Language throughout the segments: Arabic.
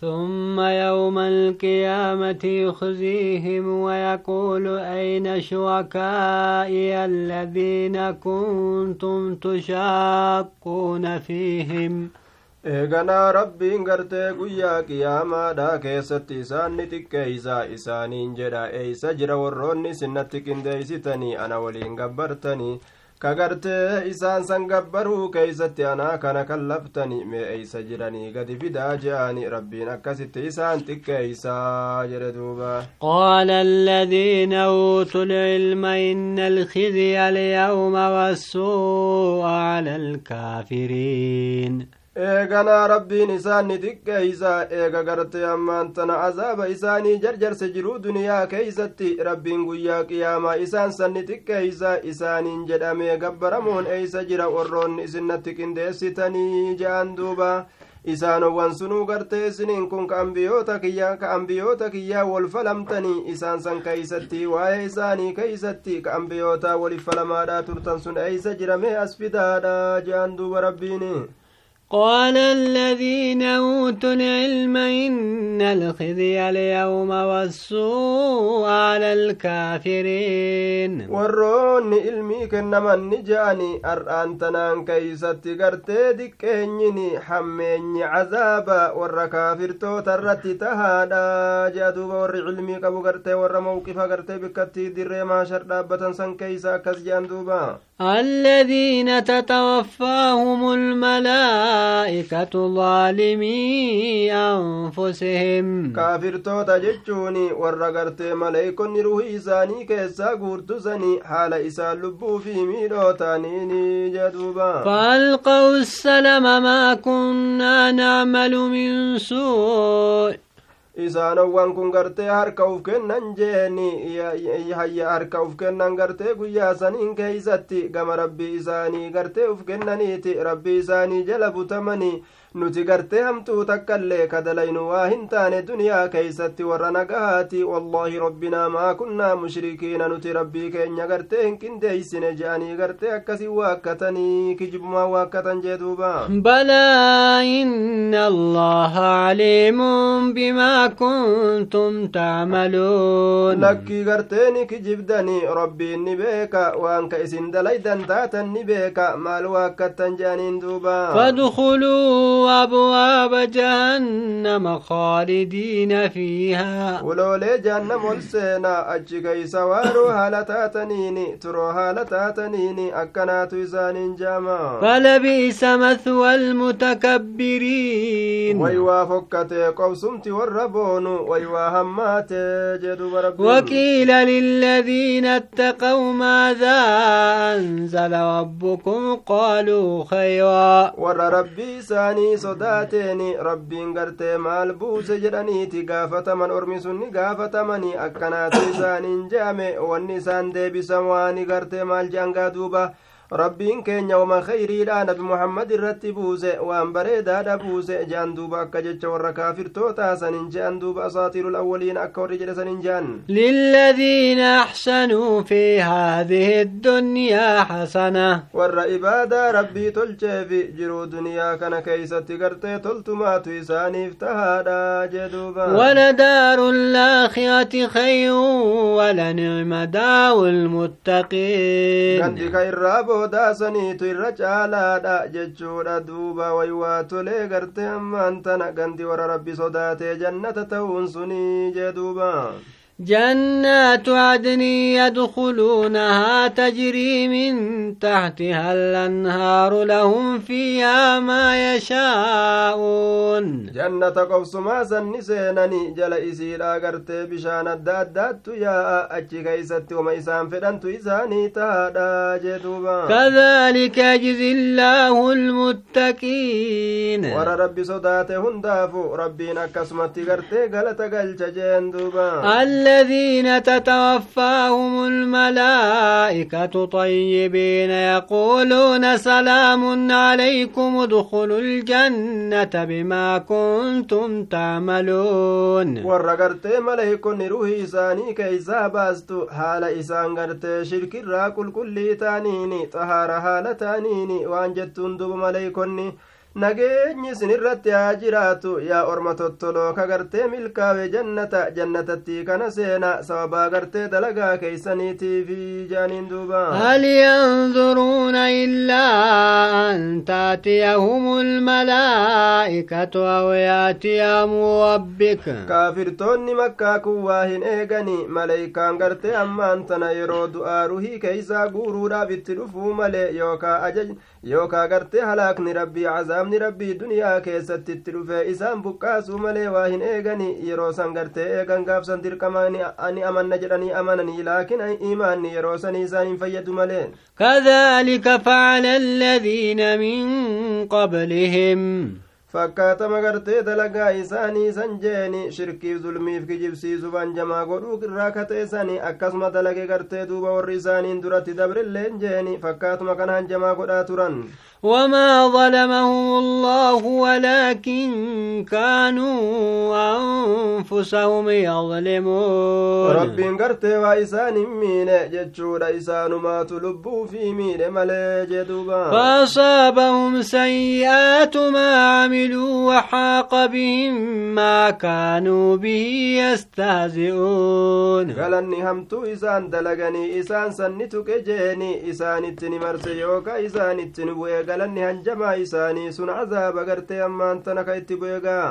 ثم يوم القيامة يخزيهم ويقول أين شركائي الذين كنتم تشاقون فيهم؟ إيغنا ربي انقرتي قويا قياما دا ستي إسان نتك إيسا إسان إنجرا إيسا جرا ورون سنتك إندي ستني أنا ولي انقبرتني ka gartee isaan san gabbaruu keeysatti anaa kana kallaftani mee eeysa jiranii gadi fidaa je'ani rabbiin akkasitti isaan xiqqeeysaa jedhe duuba qaala aladiina uutu lcilma ina alkhizya alyawma wassuu'a cala alkaafiriin eeganaa rabbiin isaan ni xiqqeeysa eega gartee ammaan tana azaaba isaanii jarjarse jiruu duniyaa keeysatti rabbiin guyyaa qiyaamaa isaan san ni xiqqeeysa isaaniin jedhamee gabbaramuun eeysa jira warroonni isinnatti qindeessitanii je'an duuba isaanowwan sunuu gartee isiniin kun ka ambiyoota kiyyaa ka ambiyoota kiyyaa wol falamtanii isaan san keeysatti waa'ee isaanii keeysatti ka ambiyoota waliif falamaadha turtan sun eeysa jiramee as fidaadha je'an duuba rabbiini قال الذين أوتوا العلم إن الخزي اليوم والسوء على الكافرين. وروني إلميك إنما نجاني أرآن تنان كي ستقرتي دكينيني حميني عذابا ور كافر توترت تهادا جادو بور علمي كبو قرتي ور موقفا قرتي بكتي ديري ما شرد أبتا سنكيسا كزيان دوبا الذين تتوفاهم الملائكة ظالمي أنفسهم. كافر توتا جتشوني ورقرتي ملائكون روحي إساني كيسا قورتسني حال إسان لبو في ميلوتانيني جدوبا فألقوا السلم ما كنا نعمل من سوء isaanowwan kun gartee harka uf kennan jeeni hayya harka uf kennan gartee guyyaa saniin keeysatti gama rabbii isaanii gartee uf kennaniiti. Rabbii isaanii jala butamanii nuti gartee hamtuu takkaillee kadalaynu waa hin taane duniyaa keeysatti warra nagahaati wallaahi rabbinaa maa kunnaa mushrikiina nuti rabbii keenya gartee hin qindeeysine je'anii gartee akkasi waakkatanii kijibumaa waakkatan jee duuba balaa inna allaha caliimun bimaa kuntum tacmaluun lakkii gartee ni kijibdani rabbiin ni beeka waan ka isin dalaydan taatan ni beeka maal waakkattan je'aniin duuba fadkuluu أبواب جهنم خالدين فيها. ولولي جهنم والسينا أجي كيس وارو هالتاتنيني ترو هالتاتنيني أكنات إسان جاما فلبئس مثوى المتكبرين. ويوا فكتي قوسمت والربون ويوا همات جدو بربي وكيل للذين اتقوا ماذا أنزل ربكم؟ قالوا خيرا. ور ربي ساني isaanii sodaateeni rabbiin gartee maal buuse jedhaniiti gaafataman ormi sunni gaafatamanii akkanaatu isaaniin je'ame wanni isaan deebisan waani gartee maal je'angaa duuba rabbiin keenya wama khayriidha nabi muhammad irratti buuse waan bareedaadha buuse jean duuba akka jecha warra kaafirtoota sanin jean duuba asaatiiru lawwaliin akka warri jedhe sanin jean liladiina axsanuu fi haadihi addunyaa xasana warra ibaadaa rabbii tolcheefi jiruu duniyaa kana keeysatti gartee toltumaatu isaaniif tahaadha jee duuba waladaaru laakhirati khayrun walanicma daawu lmuttaqiin gandi ka irraa boo sodaasaniitu irra caalaadha jechuudha duuba waywaa tolee gartee ammaan tana gandi warra rabbi sodaatee jannata ta'uun sunii jee duuba جنات عدن يدخلونها تجري من تحتها الأنهار لهم فيها ما يشاءون. جنة قبسما سنسينني جل إسيلا قرتي بشان الدادات يا أجي كيست وما إسان فدنت إساني تادا جدوبا كذلك يجزي الله المتقين. ورى ربي صداته هندافو ربنا كسمت قرتي قلت قلت جندوبا الذين تتوفاهم الملائكة طيبين يقولون سلام عليكم ادخلوا الجنة بما كنتم تعملون. ورغرت ملائكة روحي ساني كي زاباستو حال إسان غرت شرك الراكل كل تانيني طهار حال تانيني وانجتون دوب ملائكة nageenyi isinirratti haa jiraatu yaa orma tottoloo ka gartee milkaawe jannata jannatatti kana seena sababaa gartee dalagaa keeysaniitiifi jaaniin duuba ينظرون إلا أن تأتيهم الملائكة أو يأتي أمر ربك kaafirtoonni makkaa kun waa hin eegani maleykaan gartee ammaan tana yeroo du'aa ruhii keeysaa guuruudhaaf itti dhufuu malee yookaa ajaj yookaa gartee halaakni rabbii cazaabni rabbii duniyaa keessatti itti dhufe isaan buqqaasuu malee waa hin eegani yeroo san gartee eegan gaafsan dirqama ani amanna jedhanii amananii laakin imaanni yeroo sanii isaan hin fayyadu malee كذلك فعل الذين من قبلهم fakkaatama gartee dalagaa isaanii san jeeni shirkiif zulmiif kijibsiisu banjamaa godhuu irraa kateessani akkasuma dalage gartee duuba warri isaaniin duratti dabrilleen jeeni fakkaatuma kana hanjamaa godhaa turan وما ظلمهم الله ولكن كانوا أنفسهم يظلمون. رب قرتي وإسان مين جتشور إسان ما تلبوا في مين ملاج فأصابهم سيئات ما عملوا وحاق بهم ما كانوا به يستهزئون. قال أني همتو إسان دلقني إسان سنتك جيني إسان التنمرسيوك إسان التنبويك galanni hanjamaa isaanii sun azaaba gartee ammaan tana ka itti bu'e gaa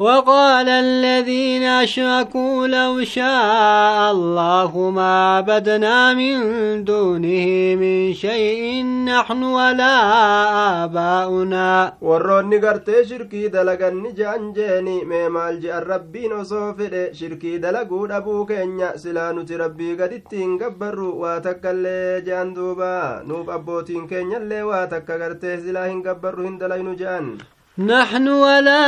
وقال الذين أشركوا لو شاء الله ما عبدنا من دونه من شيء نحن ولا آباؤنا warroonni gartee shirkii dalaganni je'an jeeni mee maal je'an rabbiin osoo fedhe shirkii dalaguu dhabuu keenya silaa nuti rabbii gaditti hin gabbarru waa takkaillee je'an duuba nuuf abbootiin keenyallee waa takka gartee silaa نحن ولا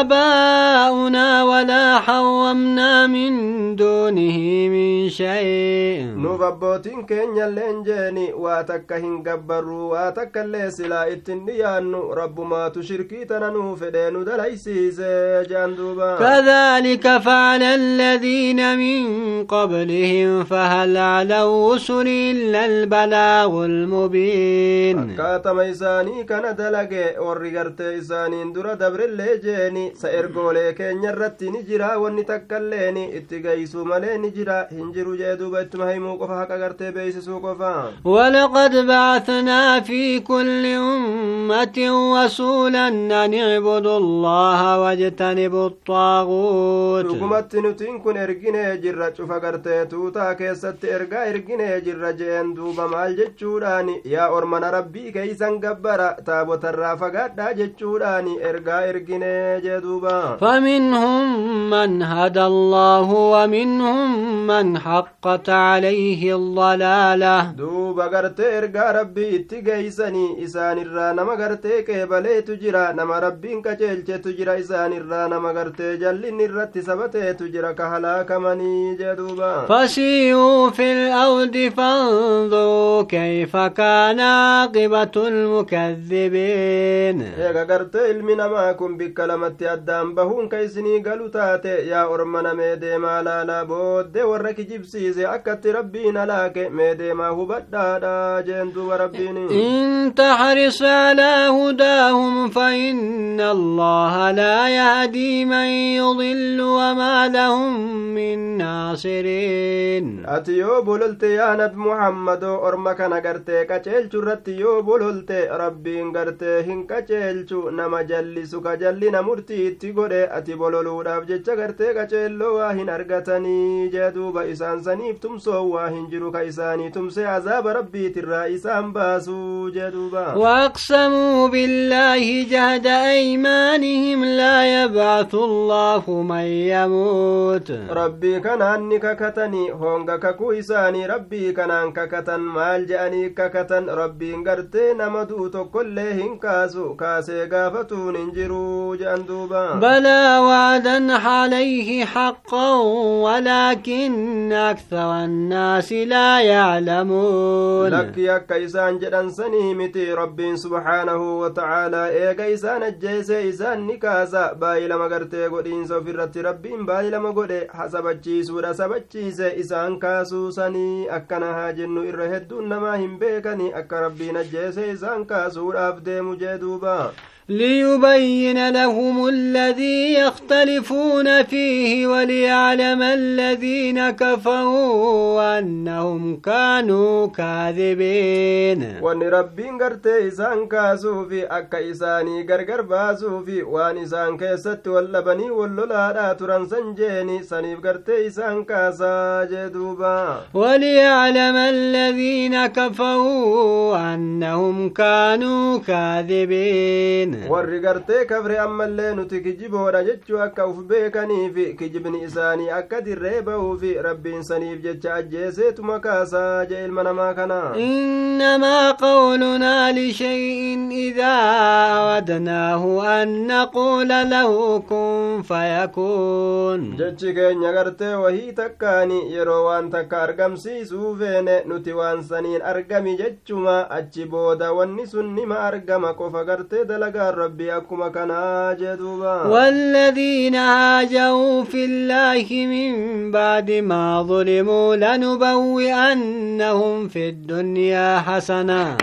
آباؤنا ولا حرمنا من دونه من شيء. Nuuf abbootiin keenyalleen jeeni waa takka hin gabbarru waa takkaillee silaa ittin dhiyaannu rabbumaatu shirkii tana nuu fedhee nu dalaysiise jean duuba كذلك فعل الذين من قبلهم فهل على الرسل إلا البلاغ المبين akkaatama isaanii kana dalage warri gartee isaaniin dura dabrillee jeeni sa ergoolee keenya irratti ni jira wanni takkailleeni itti geeysuu malee ni jira hin jiru jee duuba ittuma himuu qofa haqa gartee beeysisuu qofa ولقد بعثنا في كل أمة رسولا أن اعبدوا الله واجتنبوا الطاغوت dhugumatti nutiin kun erginee jirra cufa gartee tuutaa keessatti ergaa erginee jirra jeen duuba maal jechuudhaan yaa ormana rabbii keeysan gabbara taabotarraa fagaadhaa jechuudhaan ergaa erginee jee duuba فمنهم من هدى الله ومنهم من حقت عليه الضلالة ergaa rabbii itti geeysanii isaanirraa nama gartee qeebaleetu jira nama rabbiin qaceelchetu jira isaanirraa nama gartee jallinni irratti sabateetu jira ka halaakamanii jee duuba فسيروا في الأرض فانظروا كيف كان عاقبة المكذبين gartee ilmi namaa kun bikka lamatti addaan bahuun ka isinii galu taate yaa ormana mee deemaa laalaa booddee warra kijibsiise akkatti halaake mee deemaa hubadhaadha jeen duuba rabbiin إن تحرص على هداهم فإن الله لا يهدي من يضل وما لهم من ناصرين ati yoo bololte yaa nabi muhammadoo orma kana gartee qaceelchu irratti yoo bololte rabbiin gartee hin qaceelchu nama jallisu ka jallina murtii itti godhe ati bololuudhaaf jecha gartee qaceelloo waa waa hin jiru ka isaanii tumsee azaaba rabbiitirraa isaan baasuu jee duuba وأقسموا بالله جهد أيمانهم لا يبعث الله من يموت rabbii kanaan ni kakatanii honga kakuu isaanii rabbii kanaan kakatan maal je'anii kakatan rabbiin gartee nama du'u tokkollee hin kaasu kaasee gaafatuun hin jiru je'an duuba بلى وعدا عليه حقا ولكن أكثر الناس لا يعلمون isaan jedhan sanii miti rabbiin subhaanahu watacaalaa eega isaan ajjeese isaan ni kaasa baay'ee lama gartee godhiinsa ofirratti rabbiin baay'ee lama godhe sabachiisuudha sabachiise isaan kaasuu sanii akkana haa jennu irra hedduun namaa hin beekani akka rabbiin ajjeese isaan kaasuudhaaf deemu jee duuba ليبين لهم الذي يختلفون فيه وليعلم الذين كفروا أنهم كانوا كاذبين. وان ربين قرتي إسان كاسو في أكا إساني غرغر باسو في وان إسان كيست واللبني واللولا لا ترنسن جيني سنيف قرتي إسان كاسا جدوبا وليعلم الذين كفروا أنهم كانوا كاذبين. Warri gartee kabre ammallee nuti kijiboodha jechuu akka uf beekaniif kijibni isaanii akka dirree bahuufi rabbiin saniif jecha ajjeeseetuma kaasaa jee ilma namaa kana إنما قولنا لشيء إذا أردناه أن نقول له كن فيكون jechi keenya gartee wahii takkaani yeroo waan takka argamsiisuu feene nuti waan saniin argami jechuma achi booda wanni sun nima argama qofa gartee والذين هاجروا في الله من بعد ما ظلموا لنبوئنهم في الدنيا حسنة.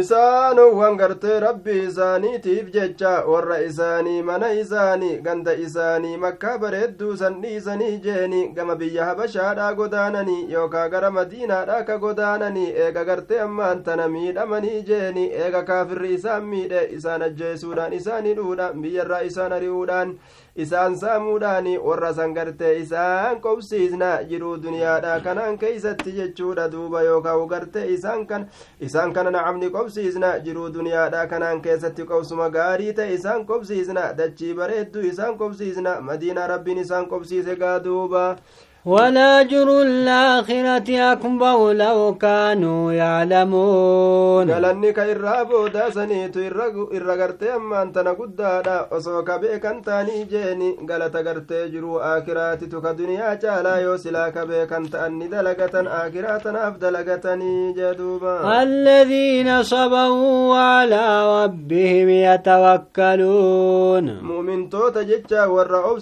Isaanuwwan gartee rabbii isaaniitiif jecha warra isaanii mana isaanii ganda isaanii makkaa bareedduu san dhiisanii jeeni gama biyya habashaadhaa godaananii yookaa gara madiinaadhaa ka godaananii eega gartee ammaan tana miidhamanii jeeni eega kaafirri isaan miidhe isaan ajjeesuudhaan isaanii dhuudhaan biyyarraa isaan ari'uudhaan isaan saamuudhaani warra san gartee isaan qobsiisna jiruu duniyaadha kanaan keeysatti jechuudha duuba yookaan gartee isaan kan isaan kana nacamni qobsiisna jiruu duniyaadha kanaan keessatti qobsuma gaarii ta'e isaan qobsiisna dachii bareedduu isaan qobsiisna madiinaa rabbiin isaan qobsiise gaa duuba ولاجر الآخرة أكبر لو كانوا يعلمون. قال أنك إرابو دا سنيتو إرقرتي أما أنت نقود دا أصوك بيك أنت نيجيني قال تقرتي جرو آخراتي تك دنيا جالا يوسلاك بيك أنت أني دلقة آخرات أفدلقة الذين صبوا على ربهم يتوكلون. مؤمن توتا جيتشا ورعوب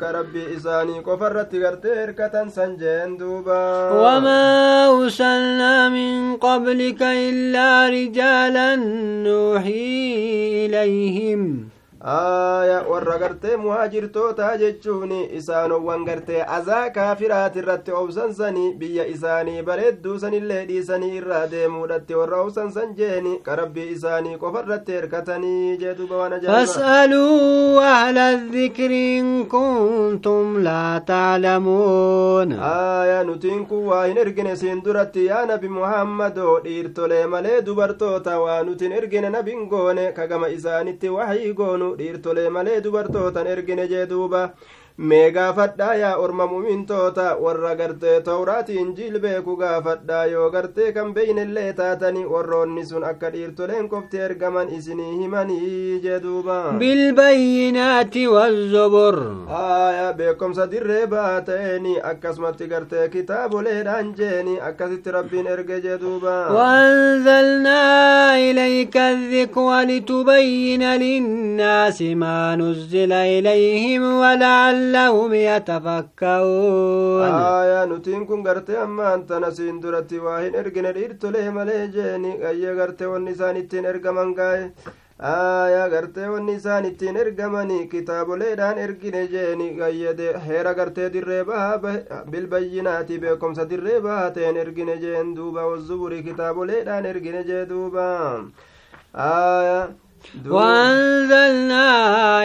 كربي إساني كفرت قرتي سنجين دوبا. وما أرسلنا من قبلك إلا رجالا نوحي إليهم. Aaya warra gartee muhaajirtootaa jechuun isaanowwan gartee azaa kaafiraati irratti obsansanii biyya isaanii bareedduu sanillee dhiisanii irraa deemuudhatti warra obsansan jeeni qarabbii isaanii qofa irratti erkatanii jeeduba waan fas'aluu ahla dhikri in kuntum laa taclamuun aaya nutiin kun waa hin ergine siin duratti yaa nabi muhammadoo dhiirtolee malee dubartoota waa nutin ergine nabin goone kagama isaanitti wahii goonu dhiirtolee malee dubartootan ergine jee duuba mee gaafadhaa yaa orma mumintoota warra gartee tawraatiin jiil beeku gaafadhaa yoo gartee kan beeynellee taatani warroonni sun akka dhiirtoleen qofti ergaman isinii himanii jee duuba bilbayyinaati wazzubur aya beekomsa dirree baata'eeni akkasumatti gartee kitaaboleedhaan jeeni akkasitti rabbiin erge jee duuba وأنزلنا إليك الذكر لتبين للناس ما نزل إليهم ولعل لعلهم يتفكرون آية نتين كن غرتي أما أنت نسين درتي واهن إرقن الإرتلي ملي جيني أي غرتي والنسان التين إرقمان قاي aayaa gartee wanni isaan ittiin ergamanii kitaaboleedhaan ergine jeeni gayyade heera gartee dirree bahaa bilbayyinaati beekomsa dirree bahaa ta'en ergine jeen duuba wazzuburii kitaaboleedhaan ergine jee duuba aayaa وأنزلنا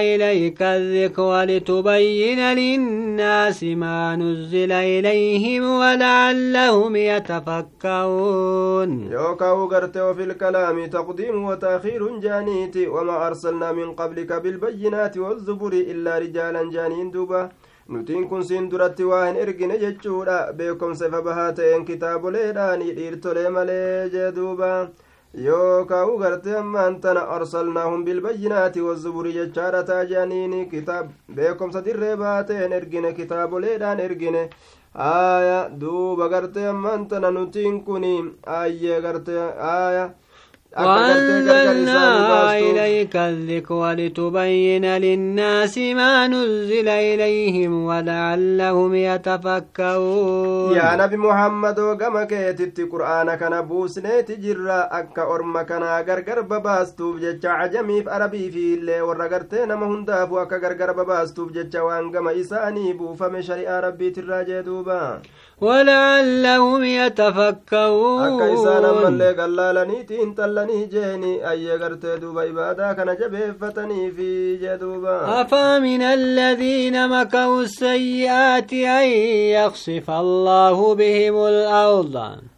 إليك الذكر لتبين للناس ما نزل إليهم ولعلهم يتفكرون. يوكاو غرتي في الكلام تقديم وتأخير جانيتي وما أرسلنا من قبلك بالبينات والزبر إلا رجالا جانين دوبا. nutiin kun siin duratti waa hin ergine jechuudha beekomsa ifa bahaa ta'een kitaaboleedhaanii dhiirtolee malee jee duuba yookaa'u gartee ammaan tana arsalnaahum bilbayyinaati wazuburi jechaadha taajaniini kitaab beekomsa dirree baateen ergine kitaaboleedhaan ergine aaya duuba gartee ammaan tana nutiin kun ayyee gartee aaya وأنزلنا إليك الذكر لتبين للناس ما نزل إليهم ولعلهم يتفكرون. يا نبي محمد وقم كيتت قرآن كان بوسنيت جرا أكا أرم كان غرغر بباستوف جتش عجمي في عربي في اللي ورغرتين ما هنداف وأكا غرغر بباستوف جتش وانقم إساني بوفم شريعة ربي تراجي دوبا. ولعلهم يتفكرون. اكا انسان من لك الله لنيتي انت لني جيني اي افامن الذين مكوا السيئات ان يخصف الله بهم الأرض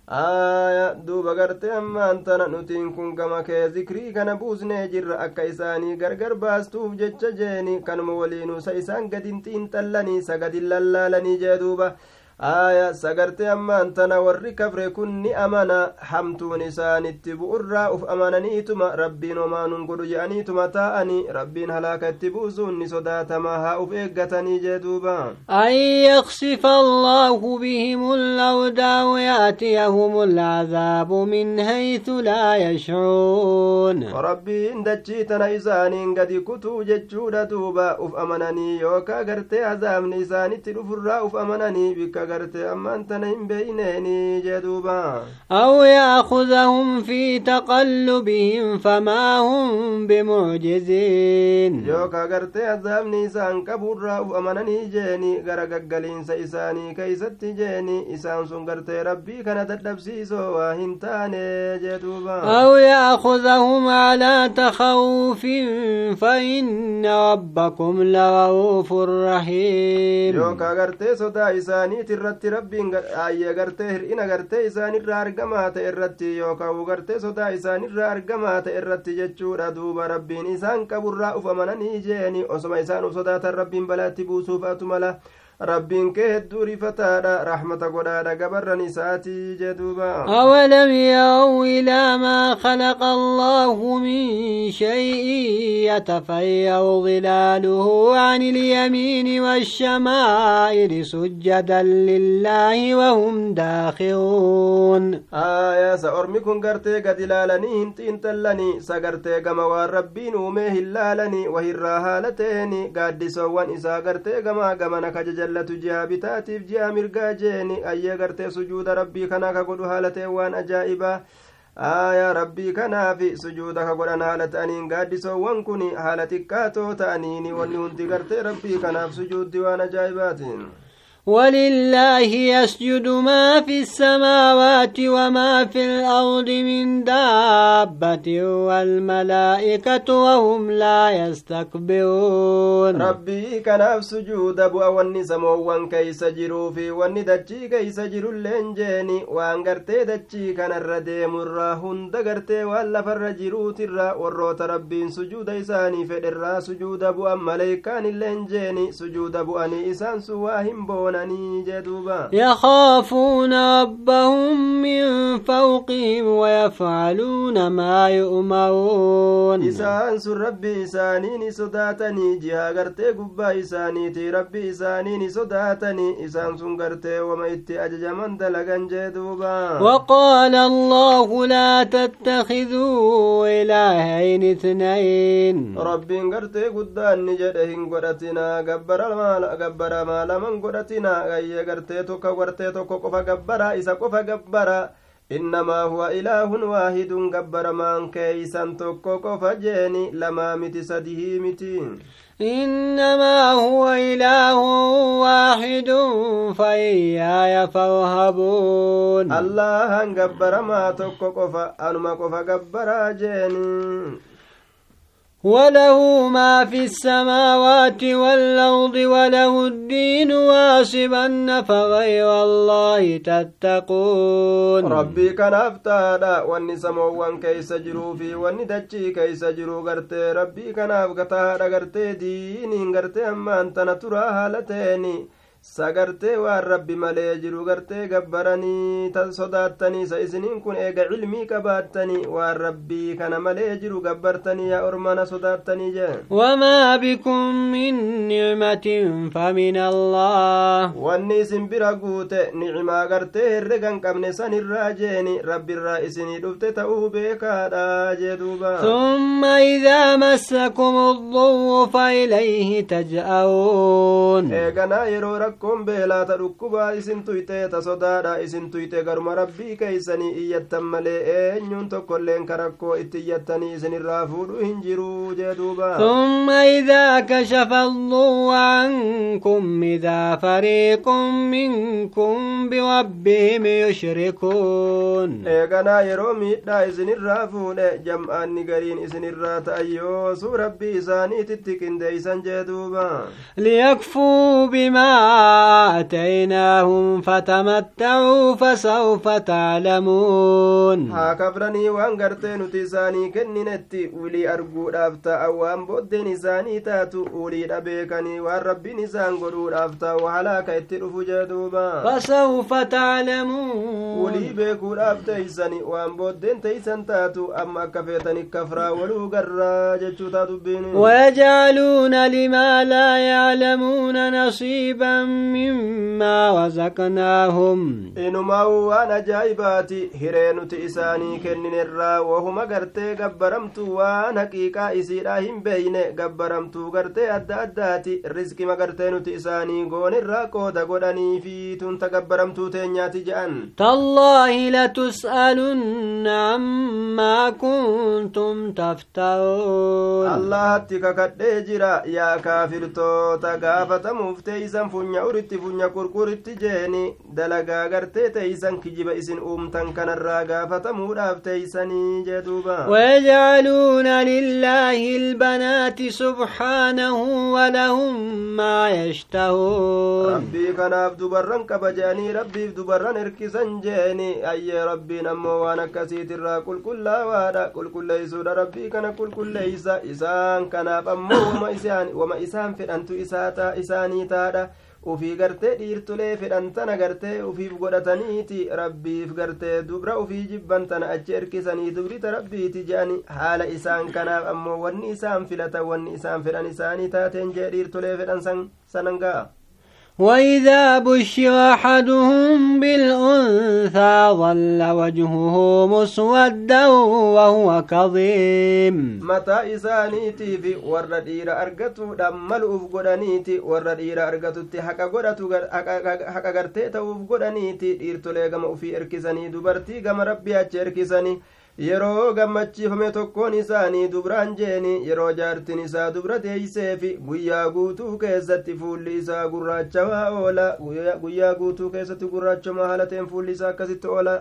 آية دوبا غرت انت نتين كن كما كي ذكري كان بوزني جر اكا اساني غرغر باستوب جتش جيني كان مولينو سيسان قد انت انت لني سقد اللالا لني جدوبا sagartee ammaan tana warri kafre kun ni amana hamtuun isaanitti bu'urraa uf amananiituma rabbiin homaanuun godhu je'aniituma taa'anii rabbiin halaaka itti buusuun ni sodaatama haa uf eeggatanii jee duuba أن يخسف الله بهم الأرض أو يأتيهم العذاب من حيث لا rabbiin dachii tana isaaniin gadi kutuu jechuudha duuba uf amananii yookaa gartee azaabni isaanitti dhufurraa uf amananii bikka gartee ammaan tana hin beeyneenii jee duuba أو يأخذهم في تقلبهم فما هم بمعجزين yookaa gartee azaabni isaan qaburraa uf amananii jeeni gara gaggaliinsa isaanii keeysatti jeeni isaan sun gartee rabbii kana dadhabsiisoo waa hin taane jee duuba أو يأخذهم على تخوف فإن ربكم لرؤوف رحيم yookaa gartee sodaa isaaniit irratti rabbiin ayyee gartee hir'ina gartee isaanirraa argamaa ta'e irratti yookaan gartee sodaa isaanirraa argamaa ta'e irratti jechuudha duuba rabbiin isaan qaburraa uf amananii jeeni osoma isaan uf sodaatan rabbiin balaatti buusuuf atu mala rabbiin kee hedduu rifataadha rahmata godhaadha gabarran isaatii jee duuba أولم يروا إلى ما خلق الله من شيء يتفيأ ظلاله عن اليمين والشمائل سجدا لله وهم داخرون aayaa sa ormi kun gartee gad ilaalanii hin xiinxallanii sa gartee gama waan rabbiin uumee hin laalanii wahirraa haala ta'eeni gaaddisoowwan isaa gartee gamaa gamana ka jajallatu ji'a bitaatiif ji'a mirgaa jeeni ayyee gartee sujuuda rabbii kanaa ka godhu haala ta'e waan ajaa'ibaa aayaa rabbii kanaafi sujuuda ka godhan haala ta'aniin gaaddisoowwan kun haala xiqqaatoo ta'aniini wanni hundi gartee rabbii kanaaf sujuuddi waan ajaa'ibaatiin ولله يسجد ما في السماوات وما في الأرض من دابة والملائكة وهم لا يستكبرون. ربي كان سجود أبو أولني سمو وان كي سجروا في وان دجي كي سجروا لنجيني. وان غرتي دجي كان الردي مراهن دغرتي والا فرجروا ترى. وروت ربي سجود إساني فدر سجود أبو أم ملايكان اللنجيني سجود أبو أني إسان سواهم بون يخافون ربهم من فوقهم ويفعلون ما يؤمرون. إسان سر ربي إساني نسداتني جها غرتي قبا إساني تي ربي إساني نسداتني إسان سن غرتي وما إتي أجج من دلغن جدوبا. وقال الله لا تتخذوا إلهين اثنين. ربي غرتي قدان نجده قرتنا قبر المال قبر مال من قرتنا godhatinaa gayyee gartee tokko gartee tokko qofa gabbara isa qofa gabbara innamaa huwa ilaahun waahidun gabbaramaan keeysan tokko qofa jeeni lamaa miti sadihii miti إنما هو إله واحد فإياي فارهبون allahan gabbaramaa tokko qofa anuma qofa gabbaraa jeeni وله ما في السماوات والأرض وله الدين واصبا فغير الله تتقون. ربي كان أفتادا واني سمو كي سجرو في واني دجي كي سجرو غرتي. ربي كان أفتادا غرتي ديني غرتي أما أنت نتراها لتيني sagartee waan rabbi malee jiru gartee gabbaranii sodaattanii isa isiniin kun eega cilmii qabaattanii waan rabbii kana malee jiru gabbartanii yaa ormana sodaattanii jee wamaa bikum min nicmatin famin allah wanni isin bira guute nicimaa gartee herregan qabne san irraa jeeni rabbiirraa isinii dhufte ta'uu beekaadha jee duuba ثم إذا مسكم الضر فإليه تجأرون eeganaa yeroo rakkoon beelaata dhukkubaa isin tuyxee ta sodaadha isin tuyxe garuma rabbii keeysanii iyyattan malee eenyuun tokkoilleen ka rakkoo itti iyyattanii isinirraa fuudhu hin jiruu jee duuba ثم إذا كشف الضر عنكم إذا فريق منكم بربهم يشركون eeganaa yeroo miidhaa isinirraa fuudhe jam'aanni gariin isinirraa ta'an yoosuu rabbii isaaniititti qindeeysan jee duuba ليكفوا بما آتيناهم فتمتعوا فسوف تعلمون. ها كبرني وانغرت نتيزاني كننتي ولي أرجو رابتا أوام بود نزاني تاتو ولي ربيكني وربي نزان قرو رابتا وحلا كيت جدوبا فسوف تعلمون. ولي بيكو رابتا إساني وان بود تيسان تاتو أما كفيتني كفرا ولو غرا تاتو بيني. ويجعلون لما لا يعلمون نصيبا. مما رزقناهم inumaa'u waan ajaa'ibaati hiree nuti isaanii kenninerraa wahuma gartee gabbaramtuu waan haqiiqaa isiidha hin beeyne gabbaramtuu gartee adda addaati rizqima gartee nuti isaanii goonirraa qooda godhanii fi tunta gabbaramtuu teenyaati je'an تالله لتسألن عما كنتم تفترون allahatti kakadhee jira yaa kaafirtoota gaafatamuuf teeysan funya uritti funya qurquritti jeeni dalagaa gartee teeysan kijiba isin uumtan kanarraa gaafatamuudhaaf teeysanii jee duuba ويجعلون لله البنات سبحانه ولهم ما يشتهون rabbii kanaaf dubarran qaba je'anii rabbiif dubarran hirkisan jeeni ayyee rabbiin ammoo waan akkasiitirraa qulqullaawaadha qulqulleeysuudha rabbii kana qulqulleeysa isaan kanaaf ammoo wama isaan fedhantu isaa isaanii taadha ufii gartee dhiirtulee fedhan tana gartee ufiif godhataniiti rabbiif gartee dubra ufii jibban tana achi erkisanii dubrita rabbiiti je'ani haala isaan kanaaf ammoo wanni isaan filatan wanni isaan fedhan isaanii taateen jee dhiirtulee fedhan san sanan ga'a وإذا بشر أحدهم بالأنثى ظل وجهه مسودا وهو كظيم warra dhiira argatuudhaan malu'uuf godhaniiti warra dhiira argatutti haqa godhatu haqa gartee ta'uuf godhaniiti dhiirtolee gama ufii erkisanii dubartii gama rabbii achi erkisanii yeroo gammachiifame tokkoon isaanii dubraan jeeni yeroo jaartin isaa dubra teeyseefi guyyaa guutuu keessatti fuulli isaa gurraachawaa oola guyyaa guutuu keessatti gurraachamaa haala ta'een fuulli isaa akkasitti oola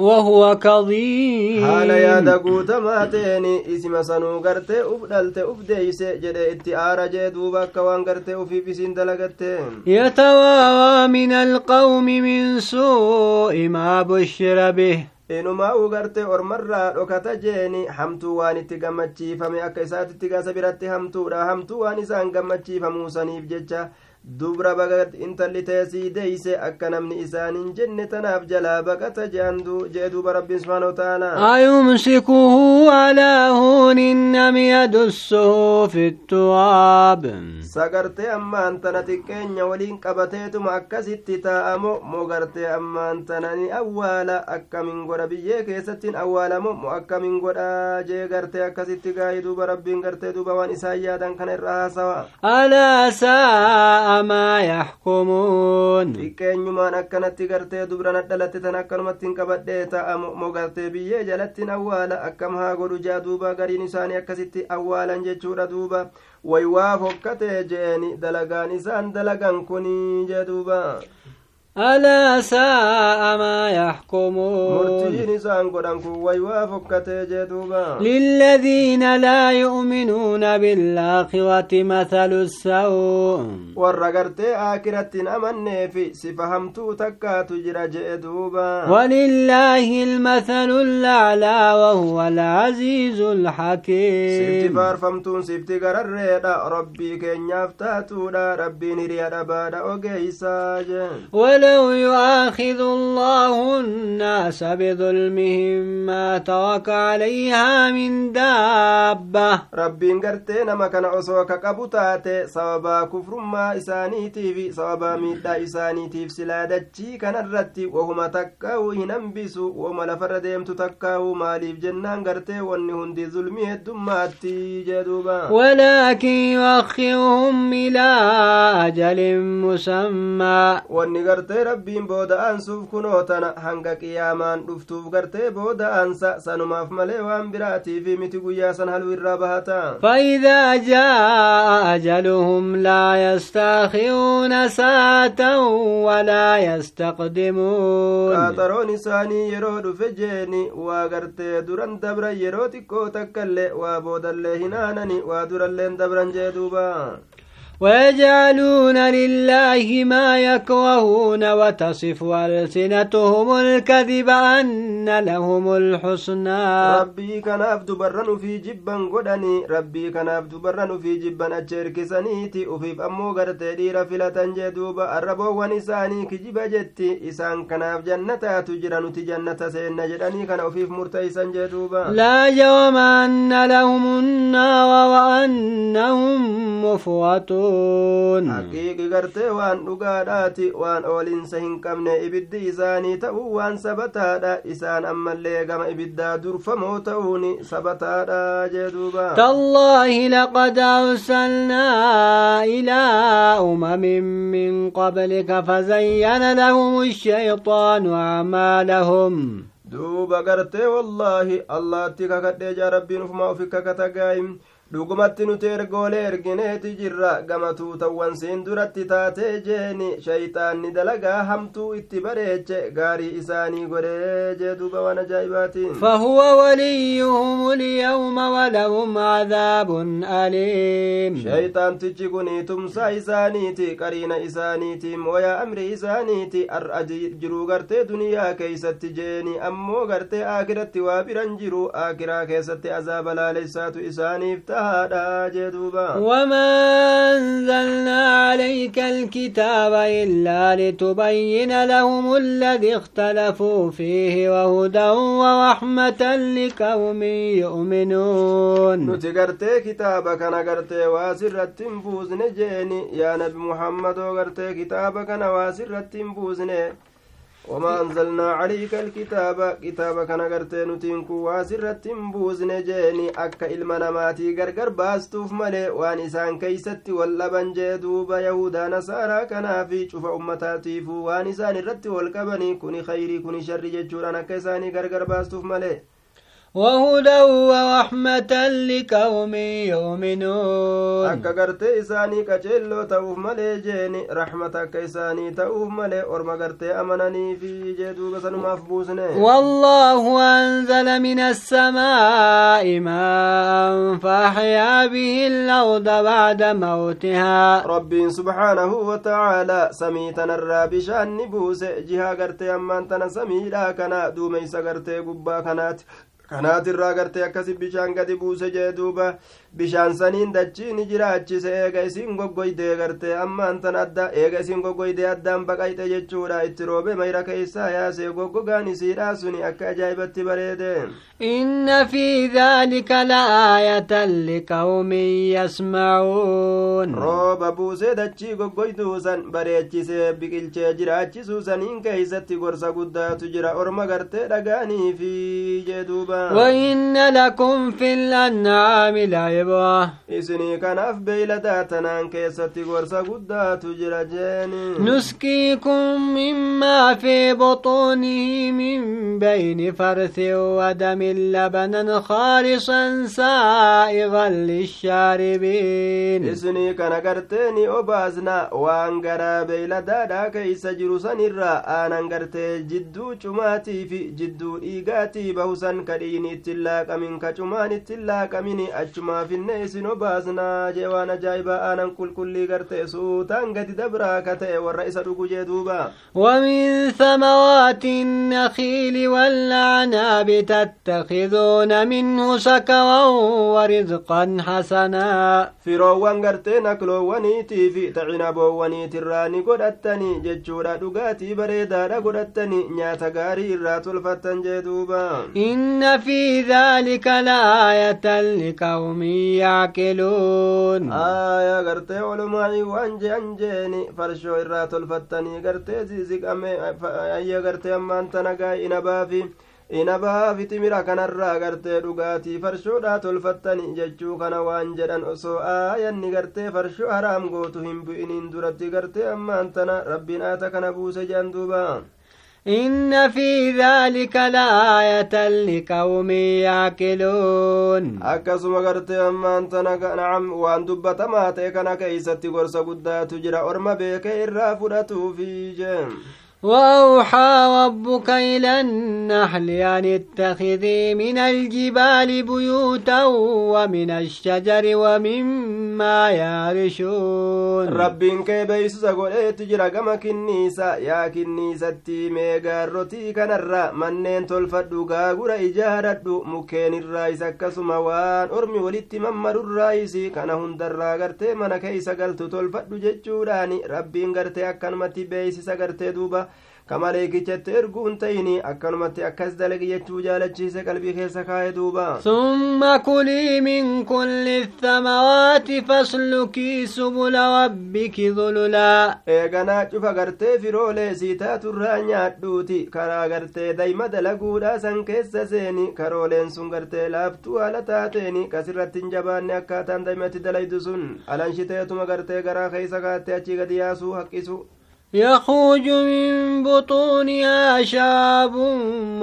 وهو كظيم haala yaada guutamaa ta'een isima sanuu gartee uf dhalte uf deeyse jedhe itti aara jee duuba akka waan gartee ufiif isiin dalagatte يتوارى من القوم من سوء ما بشر به inumaa'uu gartee ormarraa dhokata jeeni hamtuu waan itti gammachiifame akka isaatitti gasa biratti hamtuudha hamtuu waan isaan gammachiifamuu saniif jecha dubra baqat intalli teesii deeyse akka namni isaaniin jenne tanaaf jalaa baqata jee duuba rabbiin subhaanahu ta'aalaa ayumsikuhu alaa huunin am yadussuhu fittuaab sagartee ammaan tana xiqqeenya waliin qabateetuma akkasitti taa'amo mogartee ammaan tana ni awwaala akkamin godha biyyee keessattiin awwaalamo mo akkamin godha jee gartee akkasitti gaayi duuba rabbiin gartee duuba waan isaan yaadan kana irra haasawa alaa saa ما يحكمون tan akkanumatti hin qabadhee ta'amo moo gartee biyyee jalattiin awwaala akkam haa godhu jaa duuba gariin isaanii akkasitti awwaalan jechuudha duuba way waa fokkatee jeeni dalagaan isaan dalagan kunii jee duuba ألا ساء ما يحكمون. للذين لا يؤمنون بالآخرة مثل السوء. ولله المثل الأعلى وهو العزيز الحكيم. سفت فارفمتون سفت قررد ربي كن ربي نريد بعد أغيساج ولا ولو يؤاخذ الله الناس بظلمهم ما ترك عليها من دابة. ربي انقرتي نما كان عصوك قبطات صوابا كفر ما إساني تيفي صوابا ميدا إساني تيف سلادة كان الرتي وهما تكاو ينبسو وما لفرديم تتكاو ماليف جنان انقرتي واني هندي ظلمي الدماتي جدوبا ولكن يؤخرهم إلى أجل مسمى. واني gartee rabbiin booda'aansuuf kunoo tana hanga qiyaamaan dhuftuuf gartee booda'aansa sanumaaf malee waan biraatiifi miti guyyaa san haluu irraa bahata فإذا جاء أجلهم لا يستأخرون ساعة ولا يستقدمون qaxaroon isaanii yeroo dhufe jeeni waa gartee duran dabran yeroo xiqqoo takkaillee waa boodallee hin aanani waa ويجعلون لله ما يكرهون وتصف ألسنتهم الكذب أن لهم الحسنى. ربي كان أبد برن في جبا قدني. ربي كان أبد برن في جبا أجرك سنيتي وفي فأمو قرتي ديرا فلا تنجدوب أربو ونساني كجب جتي. إسان كان جنة تجرن تجنة سين جراني كان وفي مرتي سنجدوب لا يوم أن لهم النار وأنهم مفوتون. مفرطون haqiiqi gartee waan dhugaadhaati waan oolinsa hin qabne ibiddi isaanii ta'uu waan sabataadha isaan ammallee gama ibiddaa durfamoo ta'uun sabataadha jee duuba تالله لقد أرسلنا إلى أمم من قبلك فزين لهم الشيطان أعمالهم duuba gartee wallaahi allaatti kakadhee jaa rabbiin ufumaa ufi kakatagaayim dhugumatti nuti ergoolee ergineeti jirra gama tuutawwan siin duratti taatee jeeni shayxaanni dalagaa hamtuu itti bareeche gaarii isaanii godhee jee duuba waan ajaa'ibaatiin فهو وليهم اليوم ولهم عذاب أليم shayxaantichi kun tumsaa isaaniiti qariina isaaniiti mooyaa amri isaaniiti ar'a jiruu gartee duniyaa keeysatti jeeni ammoo gartee aakiratti waa biran jiru aakiraa keessatti azaaba isaaniif tahaadha وما أنزلنا عليك الكتاب إلا لتبين لهم الذي اختلفوا فيه وهدى ورحمة لقوم يؤمنون. نتقرت كتابك نقرت واسر التنفوز نجيني يا نبي محمد وقرت كتابك نواسر التنفوز نجيني وما أنزلنا عليك الكتاب كتاب كان غرتي نتين كوا سرت بوزن جيني أكا إلما نماتي غرغر باستوف ملي وان إسان كيست واللبن جدوب يهودا نصارى كان في شوف أمتاتيف وان إسان الرت والكبني كوني خيري كوني شر ججوران أكا إساني غرغر باستوف ملي. وهدى ورحمة لقوم يؤمنون. أكا قرتي إساني كجلو تأوف ملي جيني رحمة إساني تأوف ملي ورما قرتي أمناني في جيدو قصن مفبوسني والله أنزل من السماء ماء فأحيا به الأرض بعد موتها ربي سبحانه وتعالى سميتنا الرابي شان نبوس جها قرتي أمان تنا سميلا كنا دوميسا قرتي قبا كنات kanaati kanaatirraa gartee akkasi bishaan gadi buuse jee duuba bishaan saniin dachii ni jiraachise eega isiin goggoydee gartee ammaan tan adda eega isiin goggoydee addaan baqayxe jechuudha itti roobe mayra keeysaa yaasee goggogaan isiidhaa suni akka ajaa'ibatti bareede إن في ذلك لآية لقوم يسمعون rooba buusee dachii goggoyduusan bareechisee biqilchee jiraachisuu saniin keeysatti gorsa guddaatu jira orma gartee dhagaaniifi jee duuba duuba وإن لكم في الأنعام لعبرة isinii kanaaf beeyladaa tanaan keessatti gorsa guddaatu jira jeeni نسقيكم مما في بطونه من بين فرث ودم لبنا خالصا سائغا للشاربين isinii kana gartee ni obaasna waan garaa beeyladaadhaa keeysa jiru sanirraa aanan gartee jidduu cumaatii fi jidduu dhiigaatii bahusan ka dhiini ittiin laaqamin ka cumaan ittiin laaqamin achumaafinne isin obaasnaa jee waan ajaa'ibaa aanan qulqullii gartee suutaan gadi dabraa ka ta'e warra isa dhugu jee duuba ومن ثمرات النخيل والأعناب تتخذون منه سكرا ورزقا حسنا firoowwan gartee nakloowwaniitii fi tacinabowwaniitirraa ni godhattanii jechuudha dhugaatii bareedaadha godhattanii nyaata gaarii irraa tolfattan jee duuba إن في ذلك لآية لقوم يعقلون aayaa gartee olumaa'ii waan jean jeeni farshoo irraa tolfattanii gartee ziziqame ayya gartee ammaan tanagaa inabaafi inabaa fi timira kanarraa gartee dhugaatii farshoodhaa tolfattani jechuu kana waan jedhan osoo aayanni gartee farshoo haraam gootu hin bu'iniin duratti gartee ammaan tana rabbiin aata kana buuse jedhan duuba إن في ذلك لآية لقوم يعقلون akkasuma gartee ammaan tana nacam waan dubbatamaa ta'e kana keeysatti gorsa guddaatu jira orma beeke irraa fudhatuufi jee وأوحى ربك إلى النحل يعني اتخذي من الجبال بيوتا ومن الشجر ومما يارشون ربين كي بيسوس أقول اي تجرى قمى كنيسة. يا كنيسة تيمي قارتي كنرى منين تلفت دقا قرى إجارة دو مكين الرئيس كسموان أرمي ولدت ممر الرئيس. كان هم درى قرتي منا كيسة قلت تلفت دجتشوراني ربين انقرتي أكن متي بيسوس قرتي دوبا. Gartee duuba kamaleekichatti erguun ta'ini akkanumatti akkas dalagi jechuu jaalachiise qalbii keessa kaa'e duuba ثم كلي من كل الثمرات فاسلكي سبل ربك ذللا eeganaa cufa gartee firoolee siitaaturraa nyaadhuuti karaa gartee dayma dalaguudha san keessa seeni karooleen sun gartee laaftuu haala taateeni kasirratti hin jabaanne akkaataan daymatti dalaydu sun alanshiteetuma gartee garaa keeysa kaatte achi gadi yaasuu haqqisu يخرج من بطونها شاب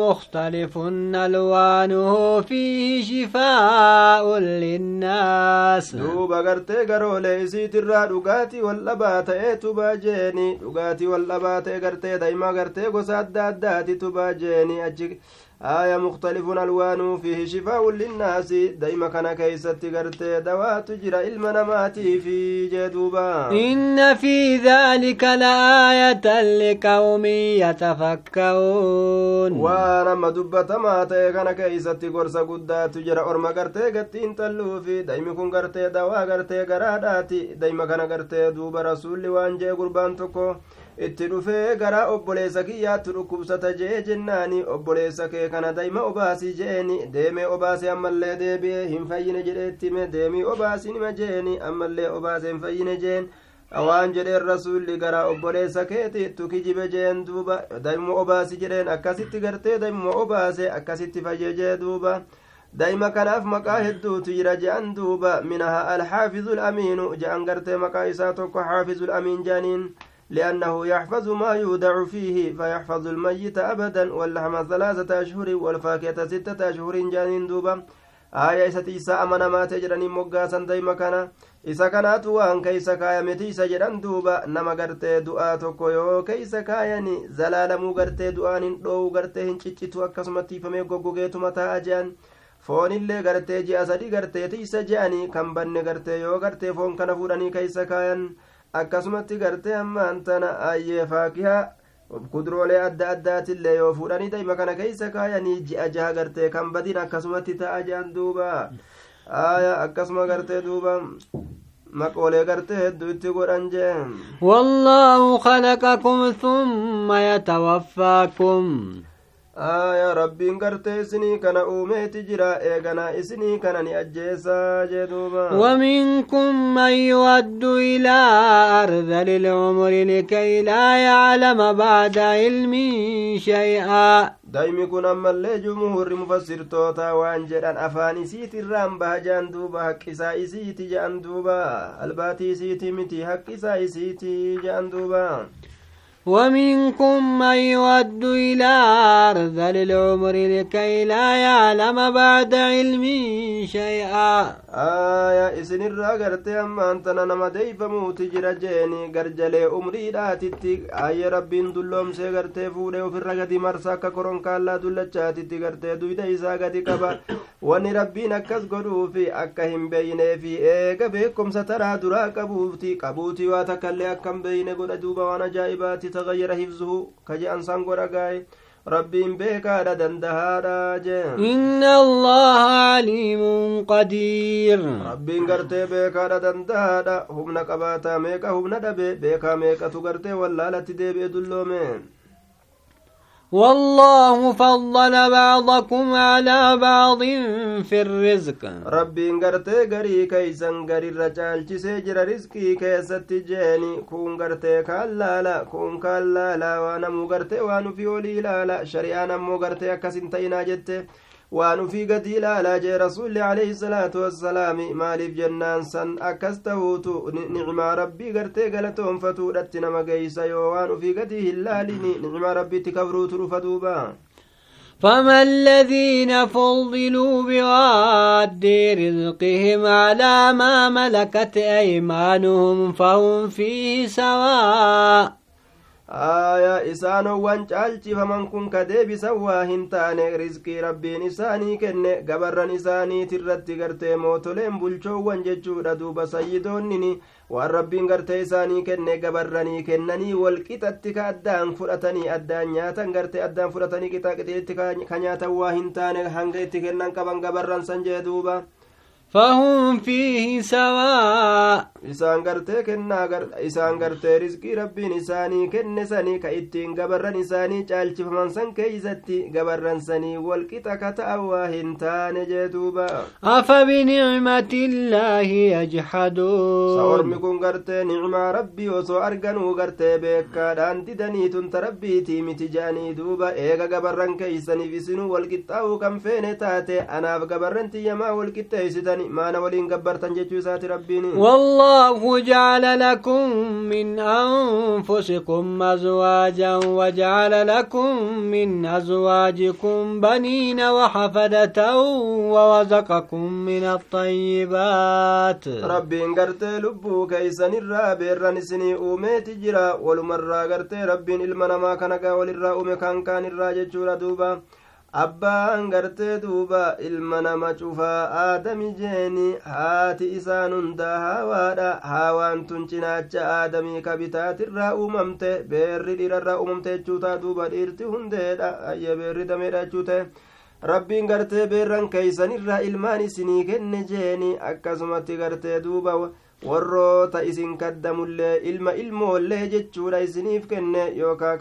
مختلف ألوانه فيه شفاء للناس. دوبا قرتي قرو ليسي ترى دوغاتي واللبات اي تباجيني دوغاتي واللبات قرتي دايما قرتي قصاد داداتي تباجيني أجيك آية مختلف ألوانه فيه شفاء للناس. دايما كان كيست غرتي دواء تجرى علم نماتي في جدوبا. إن في ذلك لآية لقوم يتفكرون. وأنا ما دبت ما كان كيست غرسا قدا تجرى أرما غرتي غتين تلو في. دايما كن غرتي دواء غرتي غراداتي. دايما كان غرتي دوبا رسول وانجي قربان تكو. Itti dhufee gara obboleessa kiyyaatti dhukkubsata jee jennaani obboleessa kee kana dayma obaasii jeeni deemee obaasee ammallee deebi'ee hin fayyine jedheetti hime deemii obaasii nima jeeni ammallee obaasee hin fayyine jeen waan jedheen rasuulli gara obboleessa keeti tukijibe jeen duuba daymuma obaasi jedheen akkasitti gartee daymuma obaase akkasitti fayye jee duuba daa'ima kanaaf maqaa hedduutu jira je'an duuba minaha alxaafizu lamiinu je'an gartee maqaa isaa tokko xaafizu lamiin jaaniin لأنه يحفظ ما يودع فيه فيحفظ الميت أبدا واللحم ثلاثة أشهر والفاكهة ستة أشهر جانين دوبا آية إساتي إسا أمنا ما تجرني مقاسا دايما كان isa kanaatu waan keeysa kaayameti isa jedhan duuba nama gartee du'aa tokko yoo keeysa kaayani zalaalamuu gartee du'aan hin dhoowwu gartee hin ciccitu akkasumatti ifamee goggogeetuma taa'a jehan foonillee gartee ji'a sadii gartee tiisa je'anii kan banne gartee yoo gartee foon kana fuudhanii keeysa kaayan akkasumatti gartee ammaan tana ayyee faakihaa kuduroolee adda addaatillee yoo fuudhanii daa'ima kana keeysa kaayanii ji'a jaha gartee kan badin akkasumatti ta'a jehan duuba akkasuma gartee duuba maqoolee gartee hedduu itti godhan jee والله خلقكم ثم يتوفاكم aya rabbiin gartee isinii kana uumeeti jira eeganaa isinii kana ni ajjeesaa jee duuba ومنكم من يود إلى أرذل العمر لكي لا يعلم بعد علم شيئا daa'imni kun ammallee jumhurri mufassirtoota waan jedhan afaan isiit irraan bahajaan duuba haqqisaa isiiti jedhan duuba albaatii isiiti miti haqqisaa isiiti jedhan duuba ومنكم من يود إلى أرذل العمر لكي لا يعلم بعد علم شيئا. آية إسن الرقرت أما أنت نما ديفمو تجرى جيني قرجلي أمري داتتي آية ربين دلوم سيغرت فوري وفي الرقد مرساك كورون كالا دلچاتتي قرت دويدا إسا قد قبا wani rabbiin akkas godhuufi akka hin beeyneefi eega beekumsa taraa duraa qabuuti qabuuti waa takkaillee akka hin beeyne godha duuba waan ajaa'ibaati tagayyara hifzuhu ka je'an san godha gaaye rabbiin beekaadha dandahaadha jee inna allaha aliimun qadiir rabbiin gartee beekaadha dandahaadha humna qabaataa meeqa humna dhabe beekaa meeqatu والله فضل بعضكم على بعض في الرزق. ربي غرتي غري كيسن غري رجال جسجر رزقي كيست جاني كون غرتي كالالا كون كالالا وأنا مو غرتي وانو في ولي لا شريعة مو غرتي اكسنتينا تينا جته waan ufii gadi ilaalaa jee rasuulli alayhi salaatu wassalaami maaliif jennaan san akkas ta'uutu nicmaa rabbii gartee galatoonfatuudhatti nama geeysa yoo waan ufii gadi hin laalini nicmaa rabbiitti kabruutu dhufa duuba فما الذين فضلوا بواد رزقهم على ما ملكت أيمانهم فهم فيه سواء aayaa isaanowwan caalchifaman kun ka deebisan waa hin taane rizqii rabbiin isaanii kenne gabarran isaaniitirratti gartee mootoleen bulchoowwan jechuudha duuba sayyidoonnini. Waan rabbiin gartee isaanii kenne gabarranii kennanii walqixatti ka addaan fudhatanii addaan nyaatan gartee addaan fudhatanii qixa qixiitti ka nyaatan waa hin taane hanga itti kennan qaban gabarran san jee duuba فهم فيه سواء isaan gartee kennaa isaan gartee rizqii rabbiin isaanii kenne sanii ka ittiin gabarran isaanii caalchifaman san keeysatti gabarran sanii walqixa ka ta'an waa hin taane jee duuba afa binicmati illaahi yajhaduun saormi kun gartee nicmaa rabbii osoo arganuu gartee beekaadhaan didanii tunta rabbiitii miti je'anii duuba eega gabarran keeysaniif isinuu walqixxaa'uu kan feene taate anaaf gabarran tiyyamaa walqixxeeysitan maana waliin gabbartan jechuu isaati rabbiin. والله جعل لكم من أنفسكم أزواجا وجعل لكم من أزواجكم بنين وحفدة ورزقكم من الطيبات ربين قرتي لبو كيسن الرابي الرنسني أوميت جرا ولمرة قرتي ربين المنما كان قاول الرأوم كان كان الراجة دوبا abbaan gartee duuba ilma nama cufaa aadami jeeni haati isaan hundaa haawaadha haawaan tun cinaacha aadamii ka bitaatirraa uumamte beerri dhiirarraa uumamte jechuu duuba dhiirti hundeedha. Ayye beerri dameedha jechuu ta'e. Rabbiin gartee beerran keeysanirraa ilmaan isinii kenne jeeni akkasumatti gartee duuba warroota isin kaddamullee ilma ilmoollee jechuudha isiniif kenne yookaa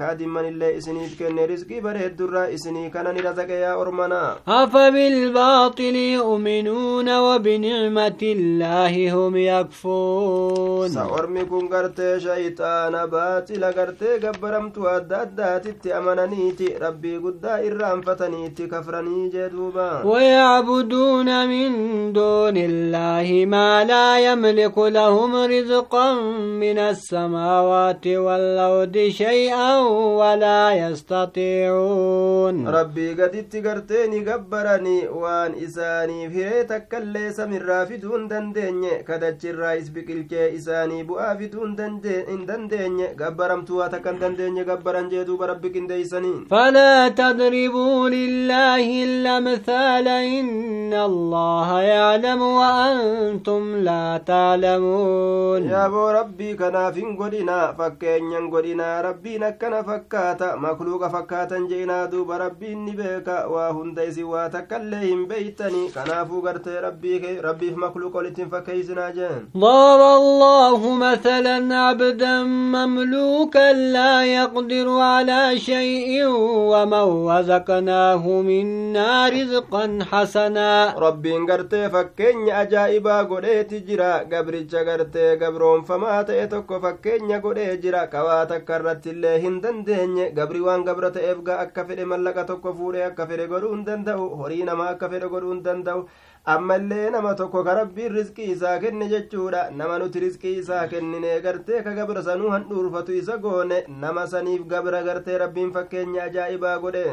kaadimmanillee isiniif kenne risqii bareeddurraa isinii kanan razaqe yaa ormana afa bilbaaxili yu'minuuna wabinicmati illaahi hum yakfuun sa ormi kun gartee shayxaana baaxila gartee gabbaramtu adda addaatitti amananiiti rabbii guddaa irraanfataniitti kafranii jee duuba ويعبدون من دون الله ما لا يملك لهم رزقا من السماوات والأرض شيئا ولا يستطيعون. ربي قد اتقرتيني قبرني وان إساني في تكالي سمر رافدون دنديني كدتش الرئيس بكلكي إساني بؤافدون دنديني قبرمتوا تكن دنديني قبرن جيدو بربك انديسني. فلا تضربوا لله الأمثال إن الله يعلم وأنتم لا تعلمون. يا بو ربي كنا فين قدنا فكين قدنا ربي نكنا فكاتا مخلوق فكاتا جينا دوب ربي نبيك وهندي سوا تكلهم بيتني. كنا فوقرت ربي ربي في مخلوق ولتن فكيزنا جن. ضرب الله مثلا عبدا مملوكا لا يقدر على شيء ومن رزقناه منا رزقا حسنا. ربي قرتي فكين أجائبا قديت جرا قبرج قرتي قبرون فما تأتك فكين قديت جرا كواتا كرت الله هندن قبري وان قبرت إفقا أكفر ملقا تك فوري أكفر قدون دندو هرين ما أكفر قدون دندو ammallee nama tokko ka rabbiin rizqii isaa kenne jechuudha nama nuti rizqii isaa kennine gartee ka gabra sanuu handhuurfatu isa goone nama saniif gabra gartee rabbiin fakkeenya ajaa'ibaa godhe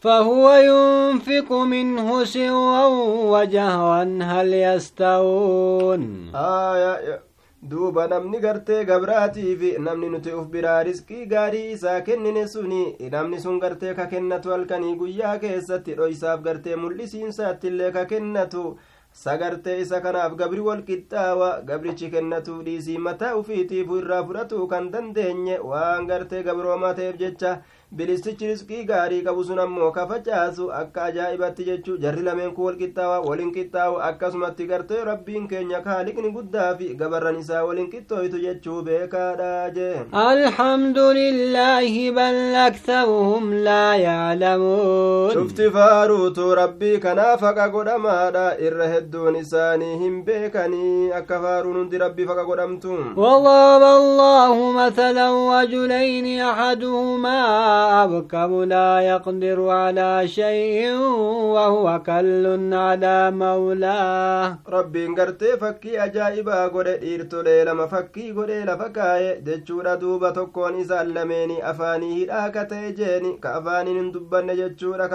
فهو ينفق منه سرا وجهرا هل يستوون آية duuba namni gartee gabraatiif namni nuti uf biraa riskii gaarii isaa kennine suni namni sun gartee ka kennatu halkanii guyyaa keessatti dhoysaaf gartee mul'isiinsaattillee ka kennatu. Sagartee isa kanaaf gabri wal qixxaawa gabrichi kennatuu dhiisii mataa ufiitiifu irraa fudhatuu kan dandeenye waan gartee gabroomaa ta'eef jecha bilistichi riskii gaarii qabu sun ammoo ka facaasu akka ajaa'ibatti jechuu jarri lameen kun walqixxaawa waliin qixxaawu akkasumatti gartee rabbiin keenya kaaliqni guddaa fi gabarran isaa waliin qixxooytu jechuu beekaadha jee alhamdulillaahi bal aktharuhum laa yaclamuun shufti faaruutu rabbii kanaaf haqa godhamaadha irra hedduun isaanii hin beekanii akka faaruun hundi rabbii faqa godhamtu وضرب الله مثلا رجلين أحدهما أبكم لا يقدر على شيء وهو كل على مولاه rabbiin gartee fakkii ajaa'ibaa godhe dhiirtolee lama fakkii godhee lafa kaa'e jechuudha duuba tokkoon isaan lameeni afaanii hidhaa ka ta'e jeeni ka afaaniin hin dubbanne jechuudha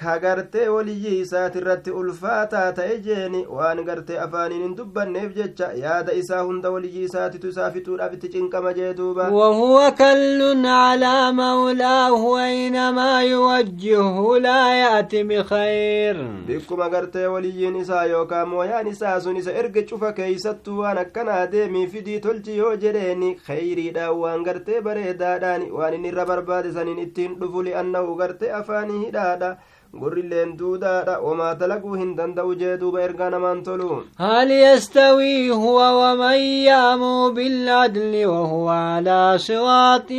ka waa takka irratti illee hin dandeenye ka gartee waliyyii isaati irratti ulfaataa ta'e jeeni waan gartee afaaniin hin dubbanneef jecha yaada isaa hunda waliyyii isaatitu isaa fixuudhaaf itti cinqama jee duuba وهو كل على مولاه أينما يوجهه لا يأتي بخير bikkuma gartee waliyyiin isaa yookaan mooyaan isaa sun isa erga cufa keeysattuu waan akkanaa deemii fidii tolchi yoo jedheeni kheyriidhaan waan gartee bareedaadhaan waan inni irra barbaade saniin ittiin dhufu li'annahu gartee afaanii hidhaadha gurrilleen duudaadha wamaa dalaguu hin danda'u jee duuba ergaa namaan tolu هل يستوي هو ومن يأمر بالعدل وهو على صراط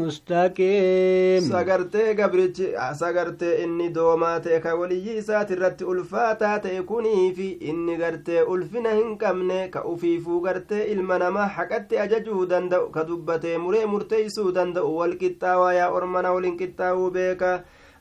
مستقيم sagartee gabrichi sagartee inni doomaa ta'e ka waliyyii isaati irratti ulfaataa ta'e kunii fi inni gartee ulfina hin qabne ka ufiifuu gartee ilma namaa haqatti ajajuu danda'u ka dubbatee muree murteeysuu danda'u wal qixxaawaa yaa ormana waliin qixxaawuu beeka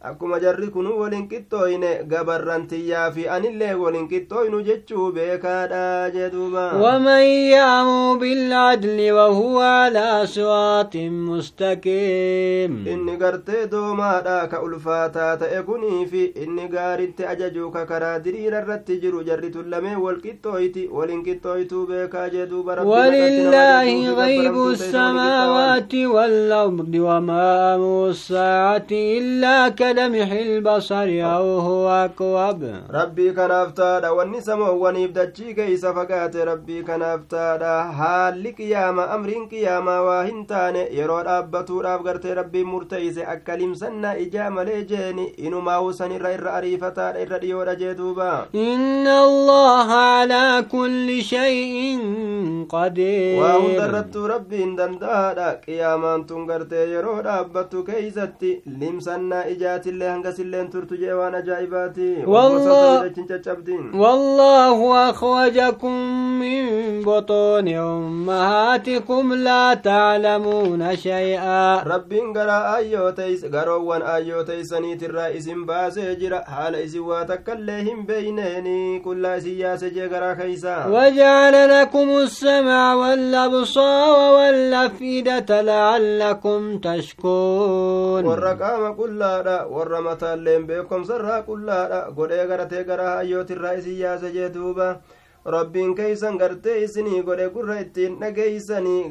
akkuma jarri kun waliin qixxooyne gabarran tiyyaa fi anillee waliin qixxooynu jechuu beekaadha duuba ومن يأمر بالعدل وهو على صراط مستقيم inni gartee doomaadha ka ulfaataa ta'e kunii fi inni gaaritti ajajuu ka karaa diriira irratti jiru jarri tun lamee wal qixxooyti waliin qixxooytuu beekaa duuba ولله غيب السماوات والأرض وما أمر الساعة إلا كلمح البصر أو هو kanaaf taadha wanni samoowwaniif dachii keeysa fagaate rabbii kanaaf taadha haalli qiyaama amriin qiyaamaa waa hin taane yeroo dhaabbatuudhaaf gartee rabbiin murteeyse akka limsannaa ijaa malee jeeni inumaa san irra irra ariifataadha irra dhiyoodha jee duuba إن الله على كل شيء waa hunda قدير irrattuu rabbiin danda'aadha qiyaamaan tun gartee yeroo dhaabbattu keeysatti limsannaa ijaatillee hangasilleen turtu jee waan ajaa'ibaati والله أخرجكم من بطون أمهاتكم لا تعلمون شيئا rabbiin garaa aayyoo teeyse garoowwan aayyoo teeysaniitirraa isin baasee jira haala isin waa takkaillee hin beeyneeni qullaa isin yaase jee garaa keeysa وجعل لكم السمع والأبصار والأفئدة لعلكم تشكرون warra qaama qullaadha warra mataalleen beekomsarraa qullaadha godhee garatee garaa hayyootirraa isin yaase jee duuba rabbiin keeysan gartee isinii godhe gurra ittiin dhageeysanii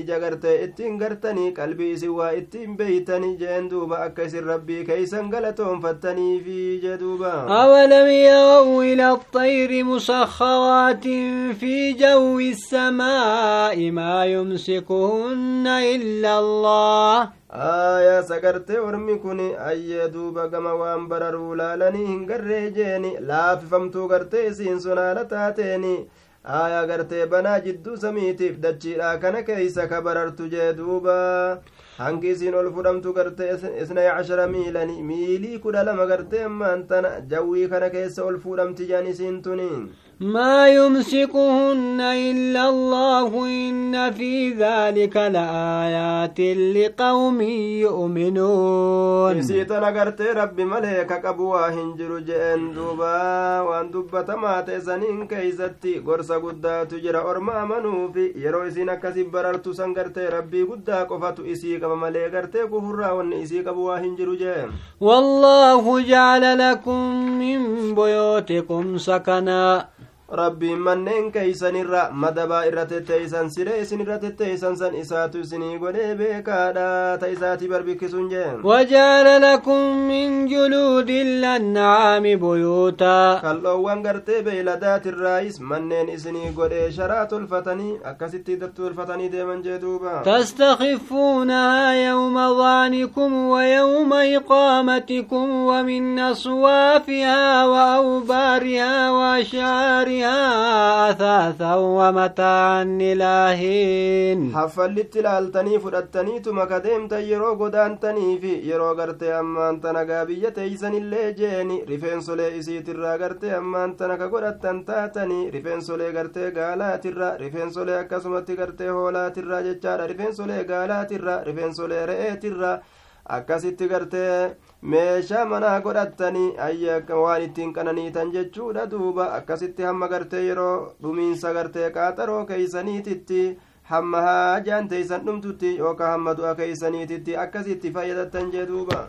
ija gartee ittiin gartanii qalbii isin waa ittiin beeytanii jeen duuba akka isin rabbii keeysan galatoonfattaniifi jee duuba أولم يروا إلى الطير مسخرات في جو السماء ما يمسكهن إلا الله aayaa sagartee ormi kun ayyee duuba gama waan bararuu laalanii hin garree jeeni laafifamtuu gartee isiin sunaala taateeni. Aayaa gartee banaa jidduu samiitiif dachiidha kana keeysa ka barartu jee duuba. Hangi isiin ol fudhamtu gartee isnay cashara miilani miilii kudha lama gartee ammaan tana jawwii kana keessa ol fuudhamti jan isiin tuniin ما يمسكهن إلا الله إن في ذلك لآيات لقوم يؤمنون isiitan agartee rabbi malee ka qabu waa hin jiru je'en duuba waan dubbatamaa ta'e saniin keeysatti gorsa guddaatu jira orma amanuufi yeroo isiin akkasi barartu san gartee rabbii guddaa qofatu isii qaba malee gartee kufurraa wanni isii qabu waa hin jiru jee والله جعل لكم من بيوتكم سكنا rabbiin manneen keeysanirra madabaa irra tetteeysan siree isin irra tetteeysan san isaatu isinii godhee beekaadha ta isaatii barbikkisuun jeen لكم من جلود الأنعام بيوتا kal'oowwan gartee beeyladaatirraayis manneen isinii godhee sharaa tolfatanii akkasitti tolfatanii deeman jee duuba تستخفونها يوم ظعنكم ويوم إقامتكم ومن أصوافها وأوبارها وأشعارها أثاثا ومتاعا إلهين haffallitti ilaaltanii fudhattaniituma ka deemtan yeroo godaantanii fi yeroo gartee ammaan tana gaa biyya teeysanillee jeeni rifeensolee isiitirraa gartee ammaan tana ka godhattan taatanii rifeensolee gartee gaalaatirra rifeensolee akkasumatti gartee hoolaatirraa jechaadha rifeensolee gaalaatirra rifeensolee re'eetirra akkasitti gartee meeshaa manaa godhattanii ayya waan ittiin qananiitan jechuudha duuba akkasitti hamma gartee yeroo dhumiinsa gartee qaaxaroo keeysaniititti hamma haajaan teeysan dhumtutti yookaan hamma du'a keeysaniititti akkasitti fayyadattan jee duuba